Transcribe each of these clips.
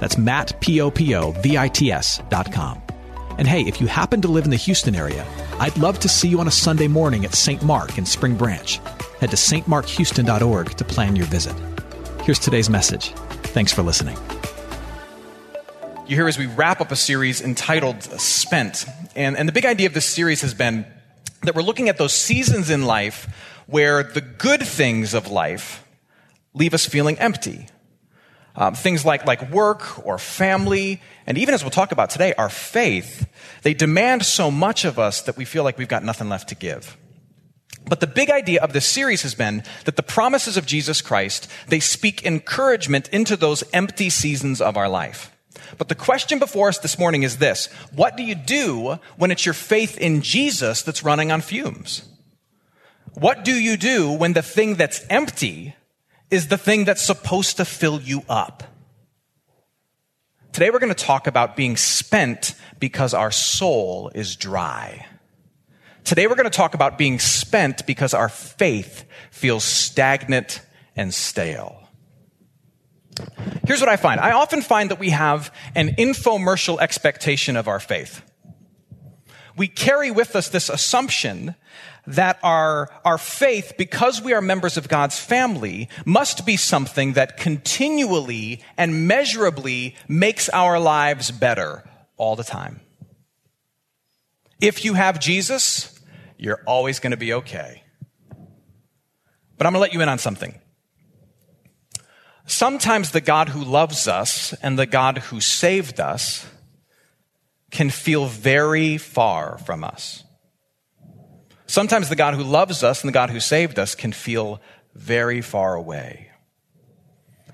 That's Matt, P-O-P-O-V-I-T-S dot com. And hey, if you happen to live in the Houston area, I'd love to see you on a Sunday morning at St. Mark in Spring Branch. Head to stmarkhouston.org to plan your visit. Here's today's message. Thanks for listening. You hear as we wrap up a series entitled Spent. And, and the big idea of this series has been that we're looking at those seasons in life where the good things of life leave us feeling empty um, things like, like work or family, and even as we'll talk about today, our faith, they demand so much of us that we feel like we've got nothing left to give. But the big idea of this series has been that the promises of Jesus Christ, they speak encouragement into those empty seasons of our life. But the question before us this morning is this. What do you do when it's your faith in Jesus that's running on fumes? What do you do when the thing that's empty is the thing that's supposed to fill you up. Today we're going to talk about being spent because our soul is dry. Today we're going to talk about being spent because our faith feels stagnant and stale. Here's what I find. I often find that we have an infomercial expectation of our faith. We carry with us this assumption that our, our faith, because we are members of God's family, must be something that continually and measurably makes our lives better all the time. If you have Jesus, you're always going to be okay. But I'm going to let you in on something. Sometimes the God who loves us and the God who saved us can feel very far from us. Sometimes the God who loves us and the God who saved us can feel very far away.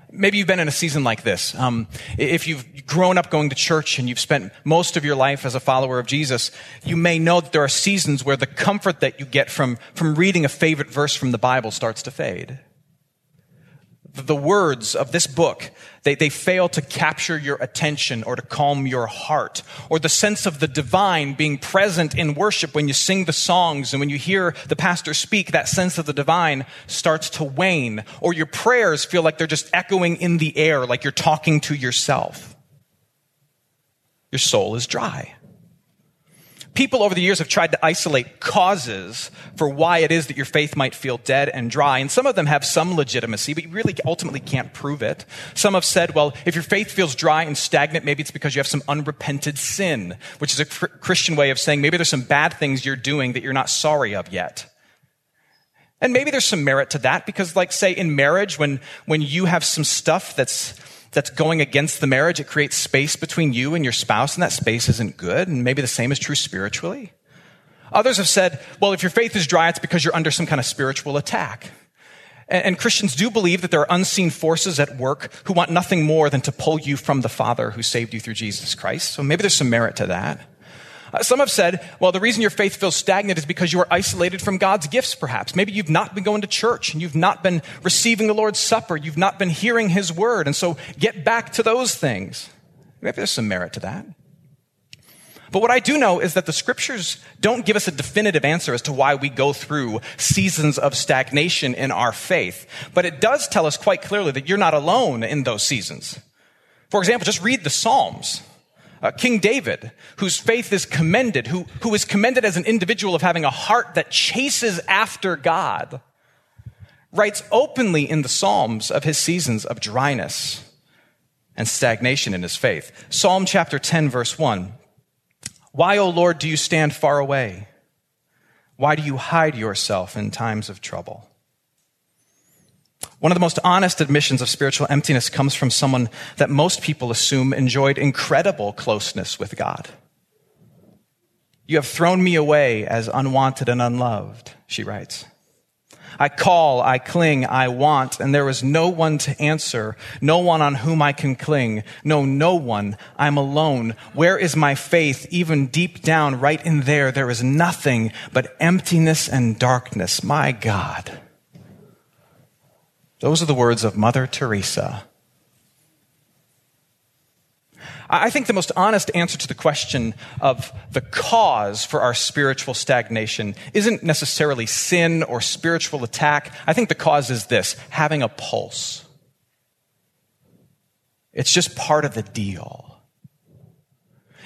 Maybe you've been in a season like this. Um, if you've grown up going to church and you've spent most of your life as a follower of Jesus, you may know that there are seasons where the comfort that you get from, from reading a favorite verse from the Bible starts to fade the words of this book, they, they fail to capture your attention or to calm your heart, or the sense of the divine being present in worship when you sing the songs and when you hear the pastor speak, that sense of the divine starts to wane, or your prayers feel like they're just echoing in the air, like you're talking to yourself. Your soul is dry people over the years have tried to isolate causes for why it is that your faith might feel dead and dry. And some of them have some legitimacy, but you really ultimately can't prove it. Some have said, well, if your faith feels dry and stagnant, maybe it's because you have some unrepented sin, which is a cr- Christian way of saying maybe there's some bad things you're doing that you're not sorry of yet. And maybe there's some merit to that because, like, say, in marriage, when, when you have some stuff that's that's going against the marriage. It creates space between you and your spouse, and that space isn't good. And maybe the same is true spiritually. Others have said, well, if your faith is dry, it's because you're under some kind of spiritual attack. And, Christians do believe that there are unseen forces at work who want nothing more than to pull you from the Father who saved you through Jesus Christ. So maybe there's some merit to that. Uh, some have said, well, the reason your faith feels stagnant is because you are isolated from God's gifts, perhaps. Maybe you've not been going to church and you've not been receiving the Lord's Supper. You've not been hearing His word. And so get back to those things. Maybe there's some merit to that. But what I do know is that the scriptures don't give us a definitive answer as to why we go through seasons of stagnation in our faith. But it does tell us quite clearly that you're not alone in those seasons. For example, just read the Psalms. Uh, King David, whose faith is commended, who, who is commended as an individual of having a heart that chases after God, writes openly in the Psalms of his seasons of dryness and stagnation in his faith. Psalm chapter 10, verse 1. Why, O Lord, do you stand far away? Why do you hide yourself in times of trouble? One of the most honest admissions of spiritual emptiness comes from someone that most people assume enjoyed incredible closeness with God. You have thrown me away as unwanted and unloved, she writes. I call, I cling, I want, and there is no one to answer, no one on whom I can cling. No, no one. I'm alone. Where is my faith? Even deep down, right in there, there is nothing but emptiness and darkness. My God. Those are the words of Mother Teresa. I think the most honest answer to the question of the cause for our spiritual stagnation isn't necessarily sin or spiritual attack. I think the cause is this having a pulse. It's just part of the deal.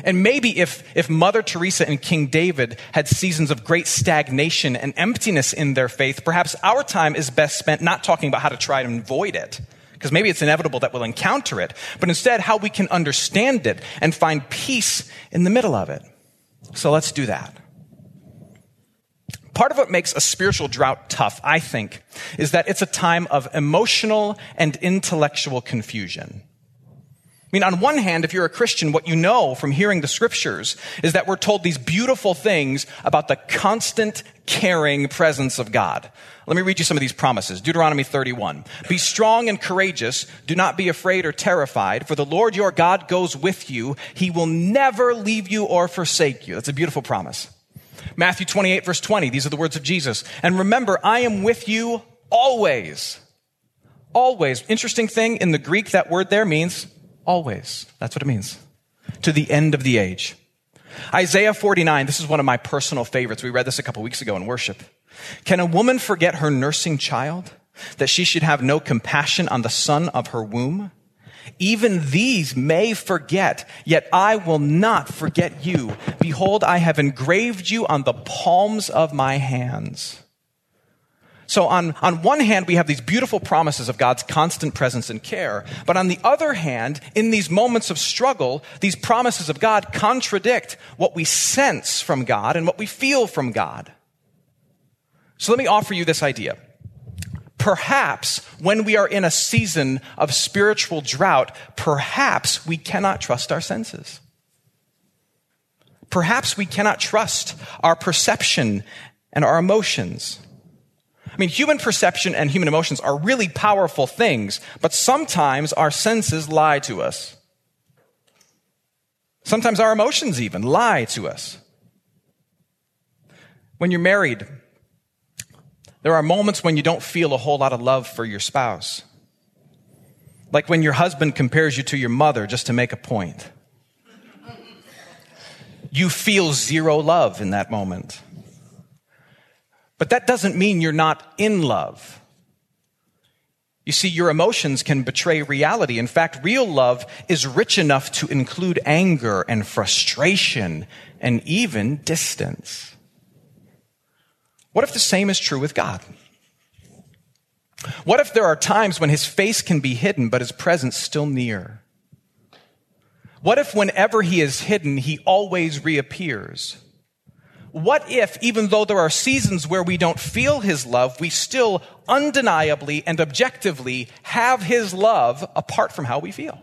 And maybe if, if Mother Teresa and King David had seasons of great stagnation and emptiness in their faith, perhaps our time is best spent not talking about how to try to avoid it because maybe it's inevitable that we'll encounter it, but instead how we can understand it and find peace in the middle of it. So let's do that. Part of what makes a spiritual drought tough, I think, is that it's a time of emotional and intellectual confusion. I mean, on one hand, if you're a Christian, what you know from hearing the scriptures is that we're told these beautiful things about the constant, caring presence of God. Let me read you some of these promises. Deuteronomy 31. Be strong and courageous. Do not be afraid or terrified, for the Lord your God goes with you. He will never leave you or forsake you. That's a beautiful promise. Matthew 28 verse 20. These are the words of Jesus. And remember, I am with you always. Always. Interesting thing in the Greek, that word there means Always. That's what it means. To the end of the age. Isaiah 49, this is one of my personal favorites. We read this a couple weeks ago in worship. Can a woman forget her nursing child? That she should have no compassion on the son of her womb? Even these may forget, yet I will not forget you. Behold, I have engraved you on the palms of my hands. So on, on one hand, we have these beautiful promises of God's constant presence and care. But on the other hand, in these moments of struggle, these promises of God contradict what we sense from God and what we feel from God. So let me offer you this idea. Perhaps when we are in a season of spiritual drought, perhaps we cannot trust our senses. Perhaps we cannot trust our perception and our emotions. I mean, human perception and human emotions are really powerful things, but sometimes our senses lie to us. Sometimes our emotions even lie to us. When you're married, there are moments when you don't feel a whole lot of love for your spouse. Like when your husband compares you to your mother just to make a point. You feel zero love in that moment. But that doesn't mean you're not in love. You see, your emotions can betray reality. In fact, real love is rich enough to include anger and frustration and even distance. What if the same is true with God? What if there are times when his face can be hidden, but his presence still near? What if whenever he is hidden, he always reappears? What if, even though there are seasons where we don't feel His love, we still undeniably and objectively have His love apart from how we feel?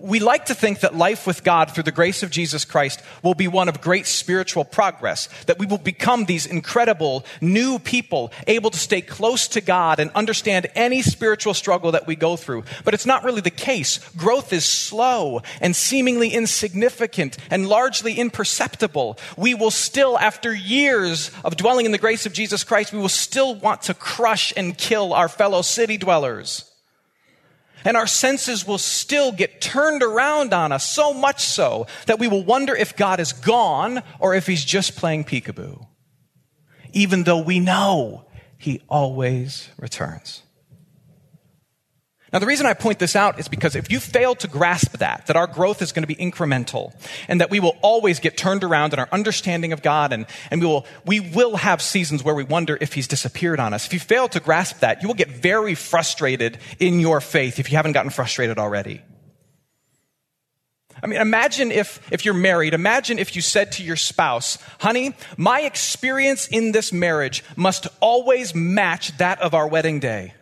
We like to think that life with God through the grace of Jesus Christ will be one of great spiritual progress, that we will become these incredible new people able to stay close to God and understand any spiritual struggle that we go through. But it's not really the case. Growth is slow and seemingly insignificant and largely imperceptible. We will still, after years of dwelling in the grace of Jesus Christ, we will still want to crush and kill our fellow city dwellers. And our senses will still get turned around on us so much so that we will wonder if God is gone or if he's just playing peekaboo. Even though we know he always returns. Now, the reason I point this out is because if you fail to grasp that, that our growth is going to be incremental and that we will always get turned around in our understanding of God and, and we will, we will have seasons where we wonder if He's disappeared on us. If you fail to grasp that, you will get very frustrated in your faith if you haven't gotten frustrated already. I mean, imagine if, if you're married, imagine if you said to your spouse, honey, my experience in this marriage must always match that of our wedding day.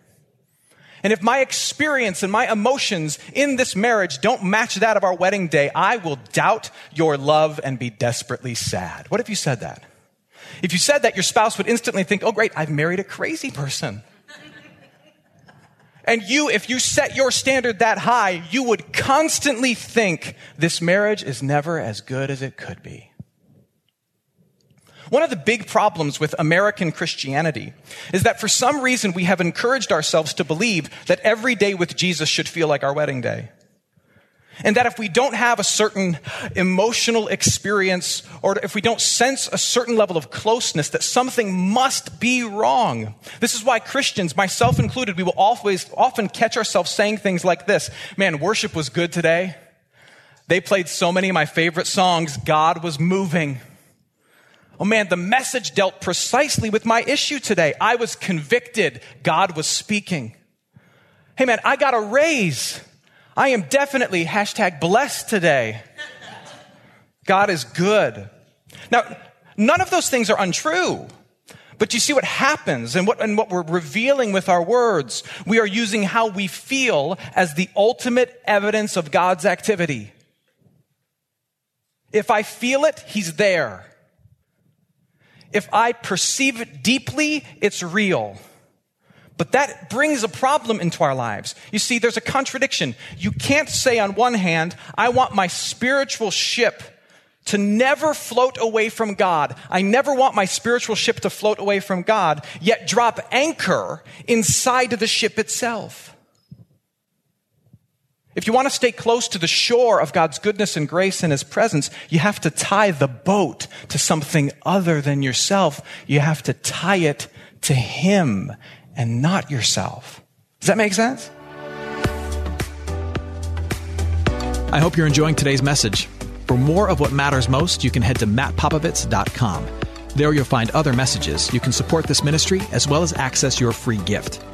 And if my experience and my emotions in this marriage don't match that of our wedding day, I will doubt your love and be desperately sad. What if you said that? If you said that, your spouse would instantly think, oh, great, I've married a crazy person. And you, if you set your standard that high, you would constantly think this marriage is never as good as it could be. One of the big problems with American Christianity is that for some reason we have encouraged ourselves to believe that every day with Jesus should feel like our wedding day. And that if we don't have a certain emotional experience or if we don't sense a certain level of closeness, that something must be wrong. This is why Christians, myself included, we will always often catch ourselves saying things like this. Man, worship was good today. They played so many of my favorite songs. God was moving. Oh man, the message dealt precisely with my issue today. I was convicted. God was speaking. Hey man, I got a raise. I am definitely hashtag blessed today. God is good. Now, none of those things are untrue. But you see what happens and what, and what we're revealing with our words. We are using how we feel as the ultimate evidence of God's activity. If I feel it, He's there. If I perceive it deeply, it's real. But that brings a problem into our lives. You see, there's a contradiction. You can't say on one hand, I want my spiritual ship to never float away from God. I never want my spiritual ship to float away from God, yet drop anchor inside the ship itself. If you want to stay close to the shore of God's goodness and grace and His presence, you have to tie the boat to something other than yourself. You have to tie it to Him and not yourself. Does that make sense? I hope you're enjoying today's message. For more of what matters most, you can head to mattpopovits.com. There you'll find other messages. You can support this ministry as well as access your free gift.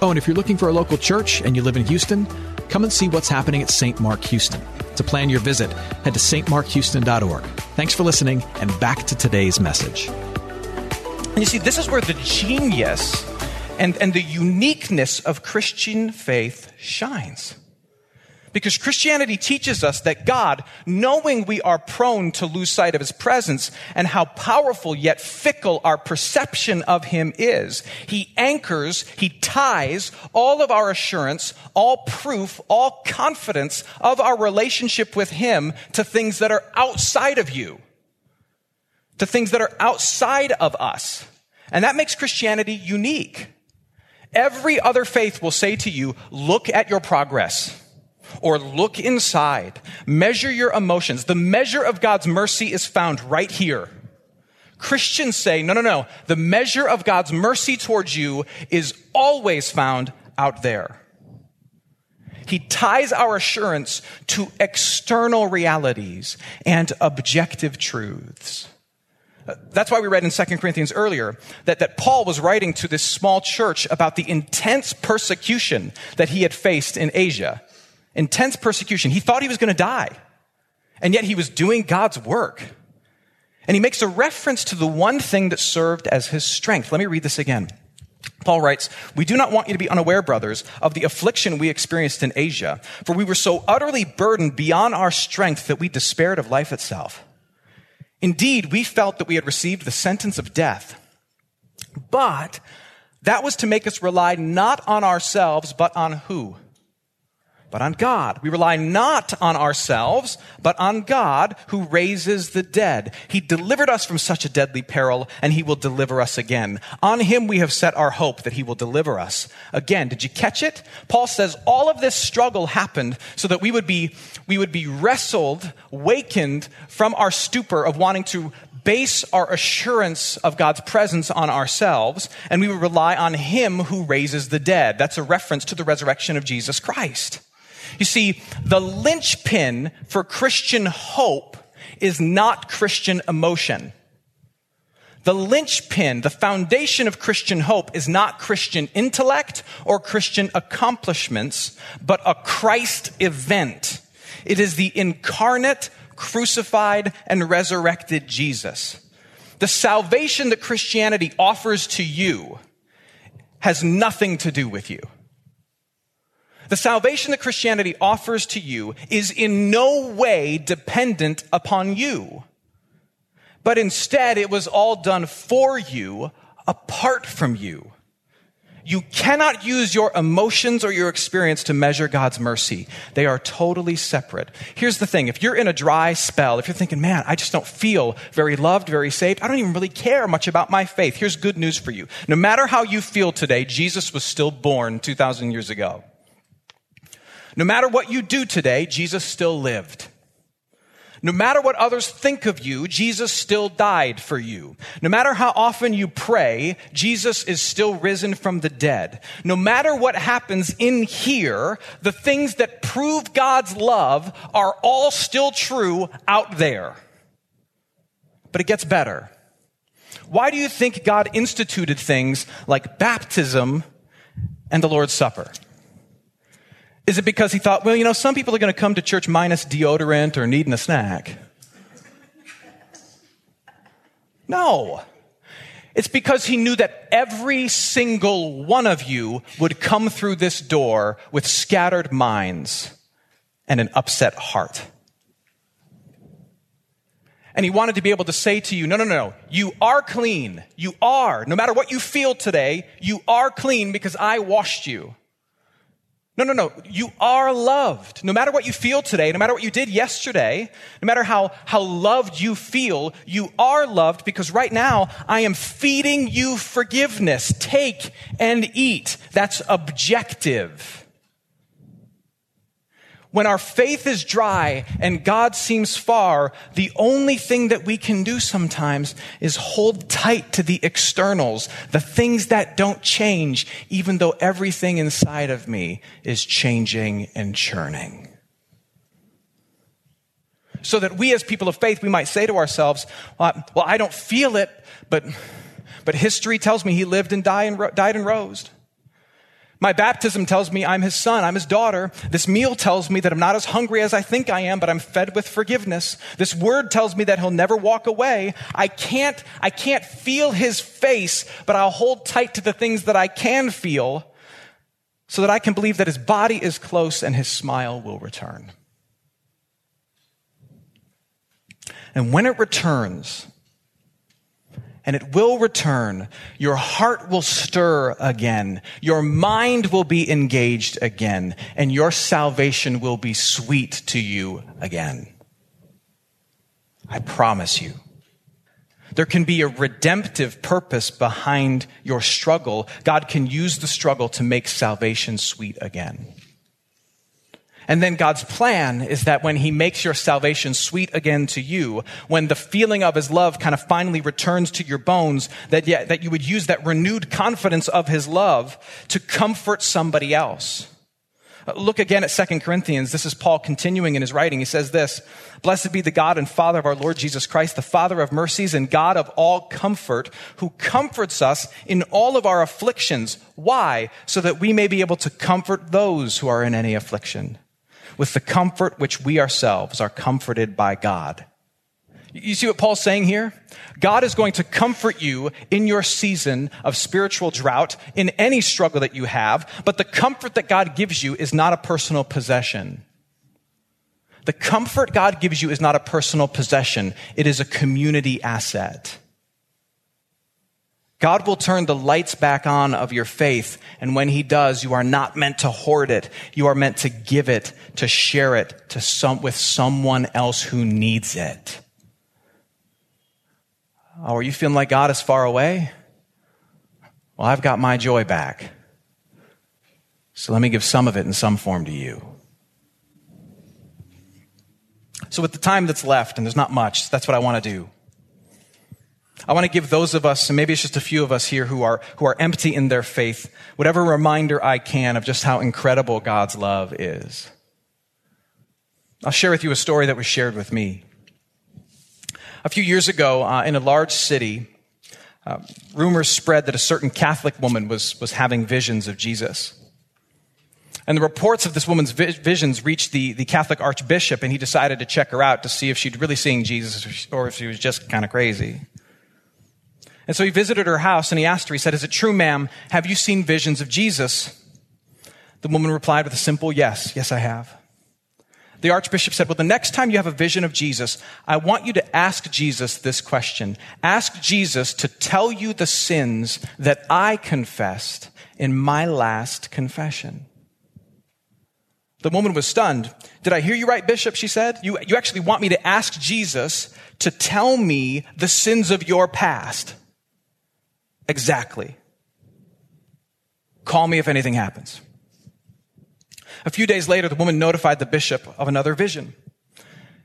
Oh, and if you're looking for a local church and you live in Houston, come and see what's happening at St. Mark Houston. To plan your visit, head to stmarkhouston.org. Thanks for listening, and back to today's message. You see, this is where the genius and, and the uniqueness of Christian faith shines. Because Christianity teaches us that God, knowing we are prone to lose sight of His presence and how powerful yet fickle our perception of Him is, He anchors, He ties all of our assurance, all proof, all confidence of our relationship with Him to things that are outside of you, to things that are outside of us. And that makes Christianity unique. Every other faith will say to you, look at your progress or look inside, measure your emotions. The measure of God's mercy is found right here. Christians say, no, no, no. The measure of God's mercy towards you is always found out there. He ties our assurance to external realities and objective truths. That's why we read in 2 Corinthians earlier that, that Paul was writing to this small church about the intense persecution that he had faced in Asia intense persecution. He thought he was going to die. And yet he was doing God's work. And he makes a reference to the one thing that served as his strength. Let me read this again. Paul writes, We do not want you to be unaware, brothers, of the affliction we experienced in Asia, for we were so utterly burdened beyond our strength that we despaired of life itself. Indeed, we felt that we had received the sentence of death. But that was to make us rely not on ourselves, but on who? But on God. We rely not on ourselves, but on God who raises the dead. He delivered us from such a deadly peril, and he will deliver us again. On him we have set our hope that he will deliver us again. Did you catch it? Paul says all of this struggle happened so that we would be, we would be wrestled, wakened from our stupor of wanting to base our assurance of God's presence on ourselves, and we would rely on him who raises the dead. That's a reference to the resurrection of Jesus Christ. You see, the linchpin for Christian hope is not Christian emotion. The linchpin, the foundation of Christian hope is not Christian intellect or Christian accomplishments, but a Christ event. It is the incarnate, crucified, and resurrected Jesus. The salvation that Christianity offers to you has nothing to do with you. The salvation that Christianity offers to you is in no way dependent upon you. but instead it was all done for you apart from you. You cannot use your emotions or your experience to measure God's mercy. They are totally separate. Here's the thing. If you're in a dry spell, if you're thinking, man, I just don't feel very loved, very saved, I don't even really care much about my faith. Here's good news for you. No matter how you feel today, Jesus was still born 2,000 years ago. No matter what you do today, Jesus still lived. No matter what others think of you, Jesus still died for you. No matter how often you pray, Jesus is still risen from the dead. No matter what happens in here, the things that prove God's love are all still true out there. But it gets better. Why do you think God instituted things like baptism and the Lord's Supper? Is it because he thought, well, you know, some people are going to come to church minus deodorant or needing a snack? No. It's because he knew that every single one of you would come through this door with scattered minds and an upset heart. And he wanted to be able to say to you, no, no, no, you are clean. You are. No matter what you feel today, you are clean because I washed you. No, no, no. You are loved. No matter what you feel today, no matter what you did yesterday, no matter how, how loved you feel, you are loved because right now I am feeding you forgiveness. Take and eat. That's objective. When our faith is dry and God seems far, the only thing that we can do sometimes is hold tight to the externals, the things that don't change, even though everything inside of me is changing and churning. So that we as people of faith, we might say to ourselves, well, I don't feel it, but, but history tells me he lived and died and, died and rose. My baptism tells me I'm his son, I'm his daughter. This meal tells me that I'm not as hungry as I think I am, but I'm fed with forgiveness. This word tells me that he'll never walk away. I can't, I can't feel his face, but I'll hold tight to the things that I can feel so that I can believe that his body is close and his smile will return. And when it returns, and it will return. Your heart will stir again. Your mind will be engaged again, and your salvation will be sweet to you again. I promise you. There can be a redemptive purpose behind your struggle. God can use the struggle to make salvation sweet again. And then God's plan is that when He makes your salvation sweet again to you, when the feeling of His love kind of finally returns to your bones, that, that you would use that renewed confidence of His love to comfort somebody else. Look again at 2 Corinthians. This is Paul continuing in his writing. He says this, Blessed be the God and Father of our Lord Jesus Christ, the Father of mercies and God of all comfort, who comforts us in all of our afflictions. Why? So that we may be able to comfort those who are in any affliction with the comfort which we ourselves are comforted by God. You see what Paul's saying here? God is going to comfort you in your season of spiritual drought, in any struggle that you have, but the comfort that God gives you is not a personal possession. The comfort God gives you is not a personal possession, it is a community asset. God will turn the lights back on of your faith. And when he does, you are not meant to hoard it. You are meant to give it, to share it to some, with someone else who needs it. Oh, are you feeling like God is far away? Well, I've got my joy back. So let me give some of it in some form to you. So with the time that's left, and there's not much, that's what I want to do. I want to give those of us, and maybe it's just a few of us here who are, who are empty in their faith, whatever reminder I can of just how incredible God's love is. I'll share with you a story that was shared with me. A few years ago, uh, in a large city, uh, rumors spread that a certain Catholic woman was, was having visions of Jesus. And the reports of this woman's visions reached the, the Catholic archbishop, and he decided to check her out to see if she'd really seen Jesus or if she was just kind of crazy. And so he visited her house and he asked her, he said, Is it true, ma'am? Have you seen visions of Jesus? The woman replied with a simple yes. Yes, I have. The Archbishop said, Well, the next time you have a vision of Jesus, I want you to ask Jesus this question. Ask Jesus to tell you the sins that I confessed in my last confession. The woman was stunned. Did I hear you right, Bishop? She said. You, you actually want me to ask Jesus to tell me the sins of your past. Exactly. Call me if anything happens. A few days later, the woman notified the bishop of another vision.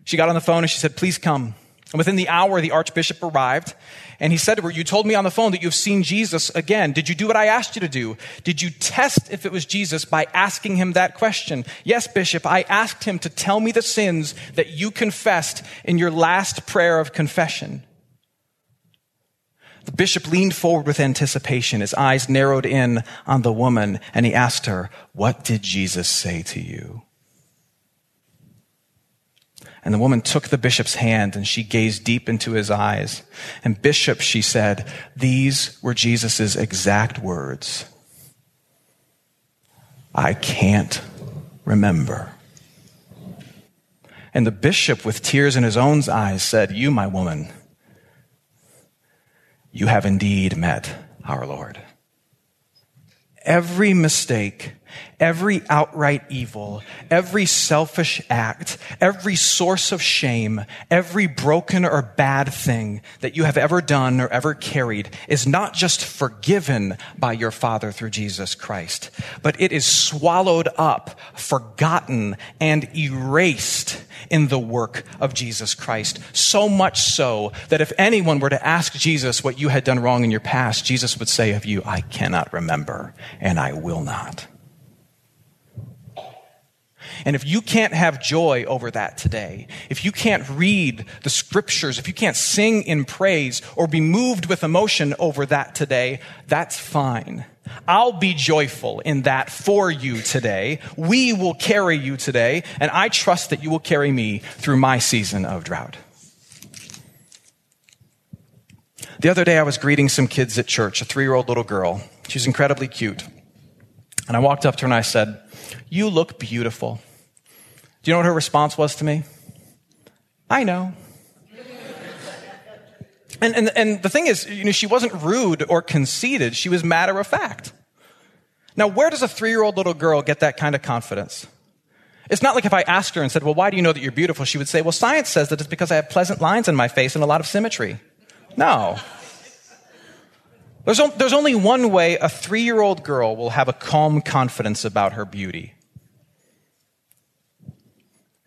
She got on the phone and she said, Please come. And within the hour, the archbishop arrived and he said to her, You told me on the phone that you've seen Jesus again. Did you do what I asked you to do? Did you test if it was Jesus by asking him that question? Yes, bishop, I asked him to tell me the sins that you confessed in your last prayer of confession. The bishop leaned forward with anticipation. His eyes narrowed in on the woman, and he asked her, What did Jesus say to you? And the woman took the bishop's hand and she gazed deep into his eyes. And bishop, she said, these were Jesus' exact words. I can't remember. And the bishop, with tears in his own eyes, said, You, my woman, you have indeed met our Lord. Every mistake, every outright evil, every selfish act, every source of shame, every broken or bad thing that you have ever done or ever carried is not just forgiven by your Father through Jesus Christ, but it is swallowed up, forgotten, and erased in the work of Jesus Christ. So much so that if anyone were to ask Jesus what you had done wrong in your past, Jesus would say of you, I cannot remember and I will not. And if you can't have joy over that today, if you can't read the scriptures, if you can't sing in praise or be moved with emotion over that today, that's fine. I'll be joyful in that for you today. We will carry you today, and I trust that you will carry me through my season of drought. The other day, I was greeting some kids at church, a three year old little girl. She's incredibly cute. And I walked up to her and I said, You look beautiful. Do you know what her response was to me? I know. And, and, and the thing is, you know, she wasn't rude or conceited. She was matter of fact. Now, where does a three year old little girl get that kind of confidence? It's not like if I asked her and said, Well, why do you know that you're beautiful? She would say, Well, science says that it's because I have pleasant lines in my face and a lot of symmetry. No. There's, there's only one way a three year old girl will have a calm confidence about her beauty.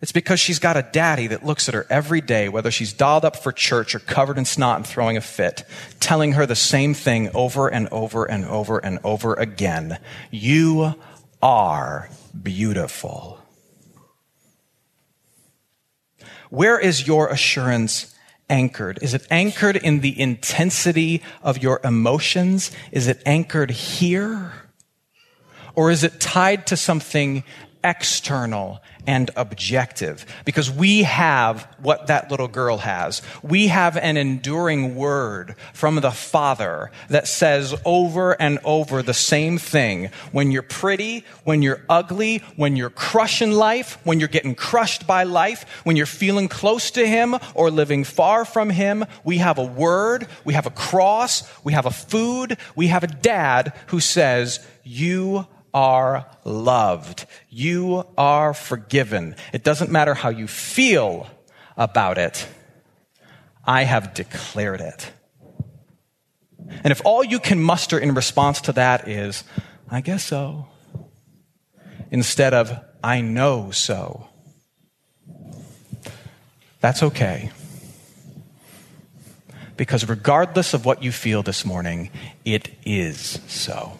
It's because she's got a daddy that looks at her every day, whether she's dolled up for church or covered in snot and throwing a fit, telling her the same thing over and over and over and over again. You are beautiful. Where is your assurance anchored? Is it anchored in the intensity of your emotions? Is it anchored here? Or is it tied to something external and objective because we have what that little girl has. We have an enduring word from the Father that says over and over the same thing. When you're pretty, when you're ugly, when you're crushing life, when you're getting crushed by life, when you're feeling close to Him or living far from Him, we have a word, we have a cross, we have a food, we have a dad who says, you are loved. You are forgiven. It doesn't matter how you feel about it. I have declared it. And if all you can muster in response to that is, I guess so, instead of, I know so, that's okay. Because regardless of what you feel this morning, it is so.